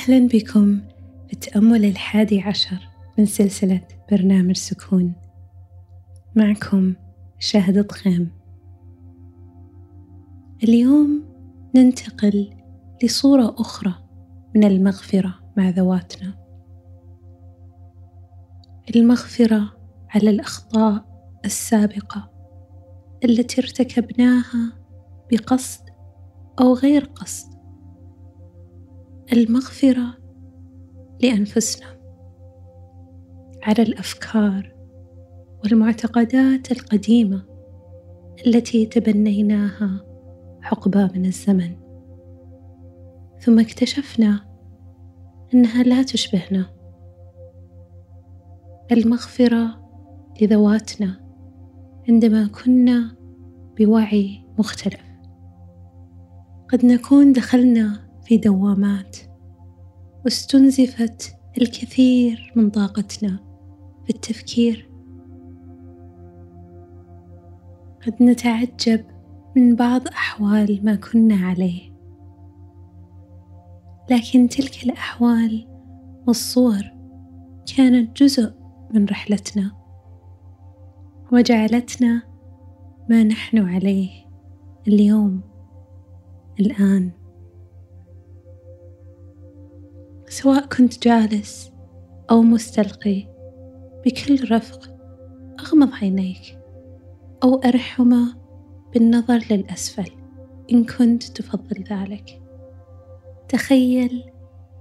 أهلا بكم في التأمل الحادي عشر من سلسلة برنامج سكون. معكم شاهد ضخيم اليوم ننتقل لصورة أخرى من المغفرة مع ذواتنا. المغفرة على الأخطاء السابقة التي ارتكبناها بقصد أو غير قصد المغفرة لأنفسنا على الأفكار والمعتقدات القديمة التي تبنيناها حقبة من الزمن. ثم اكتشفنا أنها لا تشبهنا. المغفرة لذواتنا عندما كنا بوعي مختلف. قد نكون دخلنا في دوامات واستنزفت الكثير من طاقتنا في التفكير. قد نتعجب من بعض أحوال ما كنا عليه. لكن تلك الأحوال والصور كانت جزء من رحلتنا وجعلتنا ما نحن عليه اليوم الآن. سواء كنت جالس أو مستلقي بكل رفق أغمض عينيك أو أرحمه بالنظر للأسفل إن كنت تفضل ذلك. تخيل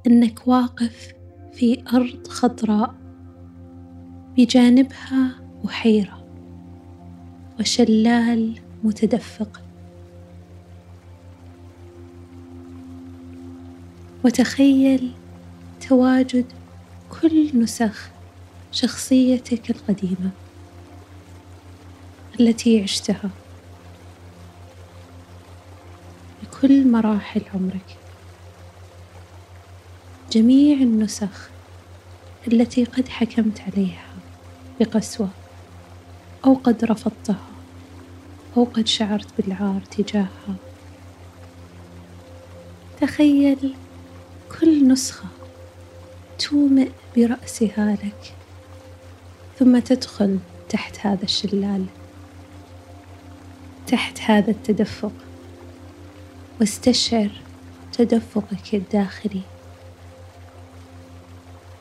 أنك واقف في أرض خضراء بجانبها بحيرة وشلال متدفق. وتخيل تواجد كل نسخ شخصيتك القديمة التي عشتها بكل مراحل عمرك. جميع النسخ التي قد حكمت عليها بقسوة أو قد رفضتها أو قد شعرت بالعار تجاهها. تخيل كل نسخة تومئ برأسها لك ثم تدخل تحت هذا الشلال تحت هذا التدفق واستشعر تدفقك الداخلي.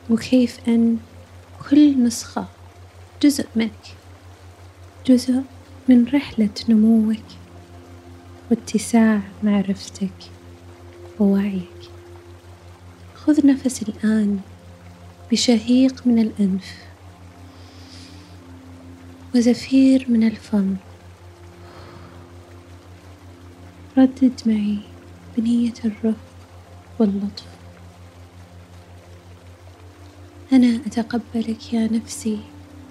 وكيف أن كل نسخة جزء منك جزء من رحلة نموك واتساع معرفتك ووعيك. خذ نفس الآن بشهيق من الأنف وزفير من الفم. ردد معي بنية الرفق واللطف. أنا أتقبلك يا نفسي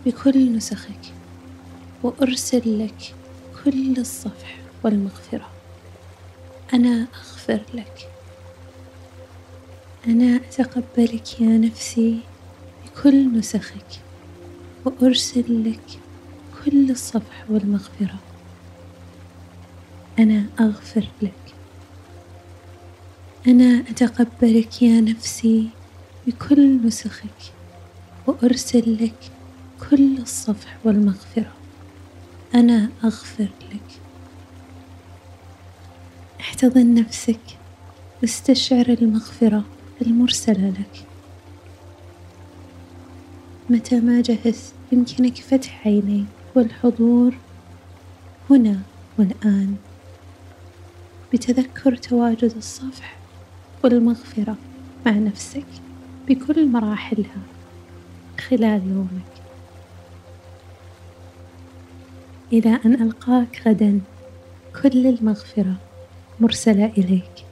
بكل نسخك وأرسل لك كل الصفح والمغفرة. أنا أغفر لك. أنا أتقبلك يا نفسي بكل نسخك وأرسل لك كل الصفح والمغفرة. أنا أغفر لك. أنا أتقبلك يا نفسي بكل نسخك وأرسل لك كل الصفح والمغفرة. أنا أغفر لك. احتضن نفسك واستشعر المغفرة. المرسلة لك. متى ما جهزت يمكنك فتح عينيك والحضور هنا والآن. بتذكر تواجد الصفح والمغفرة مع نفسك بكل مراحلها خلال يومك. إلى أن ألقاك غدا كل المغفرة مرسلة إليك.